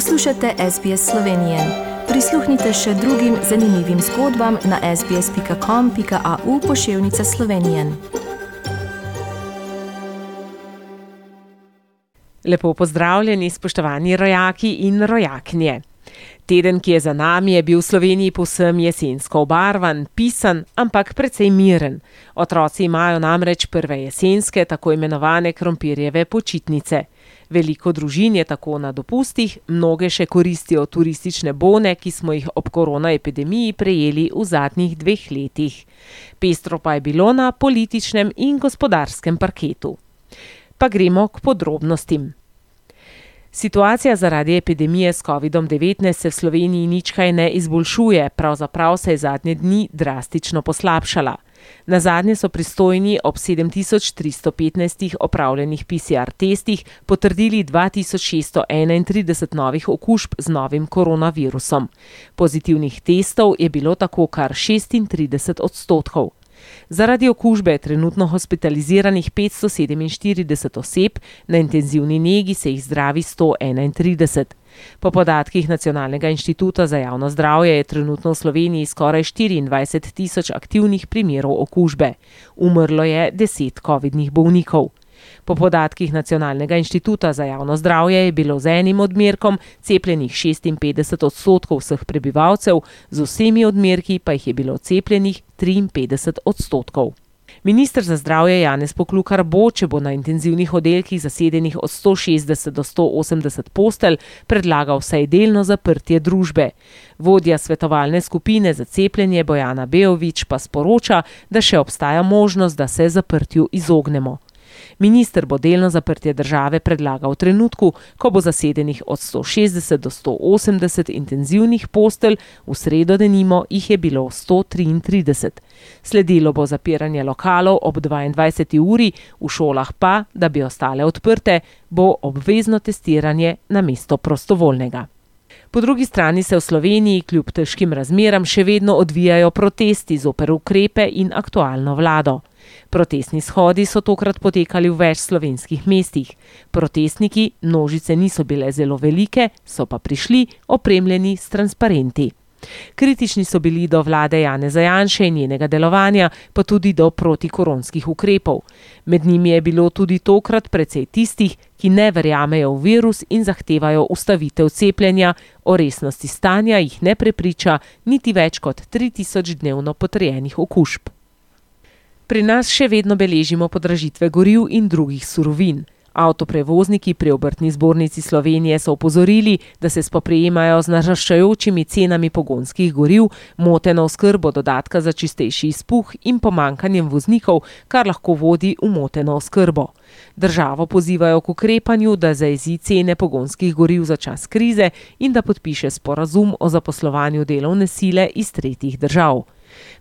Poslušate SBS Slovenije. Prisluhnite še drugim zanimivim zgodbam na sbsp.com.au pošiljka Slovenije. Lepo pozdravljeni, spoštovani rojaki in rojaknje. Teden, ki je za nami, je bil v Sloveniji povsem jesensko obarvan, pisan, ampak precej miren. Otroci imajo namreč prve jesenske, tako imenovane krompirjeve počitnice. Veliko družin je tako na dopustih, mnoge še koristijo turistične bone, ki smo jih ob koronaepidemiji prejeli v zadnjih dveh letih. Pestro pa je bilo na političnem in gospodarskem parketu. Pa gremo k podrobnostim. Situacija zaradi epidemije s COVID-19 se v Sloveniji nič kaj ne izboljšuje, pravzaprav se je zadnje dni drastično poslabšala. Na zadnje so pristojni ob 7315 opravljenih PCR testih potrdili 2631 novih okužb z novim koronavirusom. Pozitivnih testov je bilo tako kar 36 odstotkov. Zaradi okužbe je trenutno hospitaliziranih 547 oseb, na intenzivni negi se jih zdravi 131. Po podatkih Nacionalnega inštituta za javno zdravje je trenutno v Sloveniji skoraj 24 tisoč aktivnih primerov okužbe. Umrlo je 10 COVID-nih bolnikov. Po podatkih Nacionalnega inštituta za javno zdravje je bilo z enim odmerkom cepljenih 56 odstotkov vseh prebivalcev, z vsemi odmerki pa jih je bilo cepljenih 53 odstotkov. Ministr za zdravje Janez Poklukar bo, če bo na intenzivnih oddelkih zasedenih od 160 do 180 postelj, predlagal vsaj delno zaprtje družbe. Vodja svetovalne skupine za cepljenje Bojana Beovič pa sporoča, da še obstaja možnost, da se zaprtju izognemo. Minister bo delno zaprtje države predlagal v trenutku, ko bo zasedenih od 160 do 180 intenzivnih postelj, v sredo denimo jih je bilo 133. Sledilo bo zapiranje lokalov ob 22. uri, v šolah pa, da bi ostale odprte, bo obvezno testiranje na mesto prostovoljnega. Po drugi strani se v Sloveniji kljub težkim razmeram še vedno odvijajo protesti zoper ukrepe in aktualno vlado. Protestni shodi so tokrat potekali v več slovenskih mestih. Protestniki, množice niso bile zelo velike, so pa prišli opremljeni s transparenti. Kritični so bili do vlade Janeza Janše in njenega delovanja, pa tudi do protikoronskih ukrepov. Med njimi je bilo tudi tokrat precej tistih, ki ne verjamejo v virus in zahtevajo ustavitev cepljenja, o resnosti stanja jih ne prepriča niti več kot 3000 dnevno potrjenih okužb. Pri nas še vedno beležimo podražitve goriv in drugih surovin. Avtoprevozniki pri obrtni zbornici Slovenije so opozorili, da se spoprijemajo z naraščajočimi cenami pogonskih goriv, moteno oskrbo dodatka za čistejši izpuh in pomankanjem voznikov, kar lahko vodi v moteno oskrbo. Državo pozivajo k ukrepanju, da zajezi cene pogonskih goriv za čas krize in da podpiše sporazum o zaposlovanju delovne sile iz tretjih držav.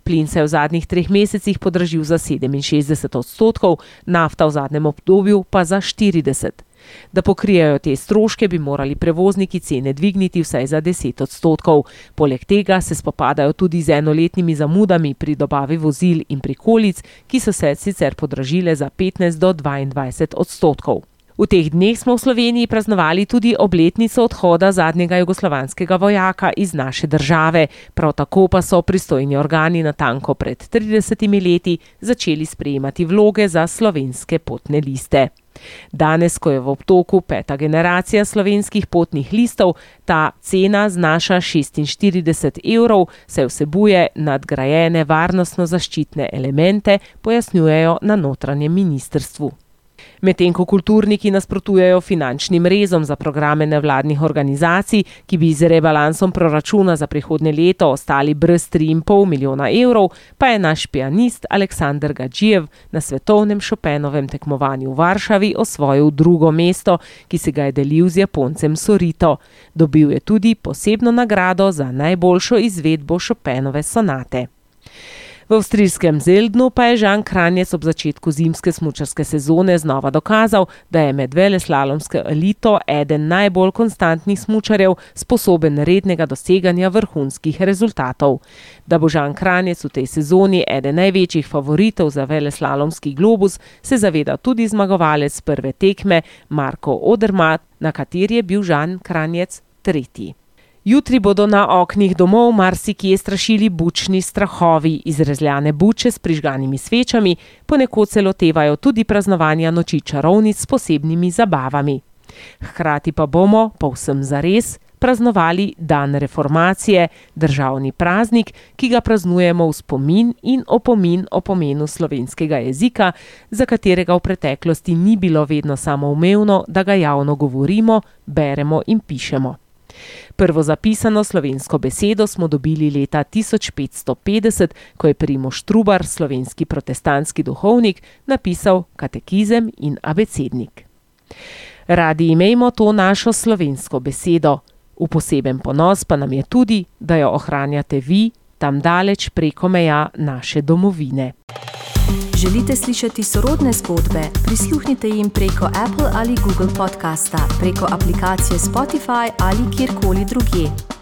Plin se je v zadnjih treh mesecih podražil za 67 odstotkov, nafta v zadnjem obdobju pa za 40. Da pokrijajo te stroške, bi morali prevozniki cene dvigniti vsaj za 10 odstotkov. Poleg tega se spopadajo tudi z enoletnimi zamudami pri dobavi vozil in prikolic, ki so se sicer podražile za 15 do 22 odstotkov. V teh dneh smo v Sloveniji praznovali tudi obletnico odhoda zadnjega jugoslovanskega vojaka iz naše države, prav tako pa so pristojni organi na tanko pred 30 leti začeli sprejemati vloge za slovenske potne liste. Danes, ko je v obtoku peta generacija slovenskih potnih listov, ta cena znaša 46 evrov, saj vsebuje nadgrajene varnostno-zaščitne elemente, pojasnjujejo na notranjem ministrstvu. Medtem ko kulturniki nasprotujejo finančnim rezom za programe nevladnih organizacij, ki bi z rebalansom proračuna za prihodnje leto ostali brez 3,5 milijona evrov, pa je naš pianist Aleksandr Gadžijev na svetovnem Chopinovem tekmovanju v Varšavi osvojil drugo mesto, ki se ga je delil z Japoncem Sorito. Dobil je tudi posebno nagrado za najboljšo izvedbo Chopinove sonate. V avstrijskem Zeldnu pa je Žan Kranjec ob začetku zimske smučarske sezone znova dokazal, da je med veleslalomsko elito eden najbolj konstantnih smučarjev, sposoben rednega doseganja vrhunskih rezultatov. Da bo Žan Kranjec v tej sezoni eden največjih favoritov za veleslalomski globus, se zaveda tudi zmagovalec prve tekme Marko Odermat, na kateri je bil Žan Kranjec tretji. Jutri bodo na oknih domov marsikje strašili bučni strahovi, izrezljane buče s prižganimi svečami, ponekod se lotevajo tudi praznovanja noči čarovnic s posebnimi zabavami. Hkrati pa bomo, povsem zares, praznovali dan reformacije, državni praznik, ki ga praznujemo v spomin in opomin o pomenu slovenskega jezika, za katerega v preteklosti ni bilo vedno samoumevno, da ga javno govorimo, beremo in pišemo. Prvo zapisano slovensko besedo smo dobili leta 1550, ko je Primož Trubar, slovenski protestantski duhovnik, napisal katekizem in abecednik. Radi imejmo to našo slovensko besedo. V poseben ponos pa nam je tudi, da jo ohranjate vi tam daleč preko meja naše domovine. Želite slišati sorodne zgodbe? Prisluhnite jim preko Apple ali Google podcasta, preko aplikacije Spotify ali kjerkoli drugje.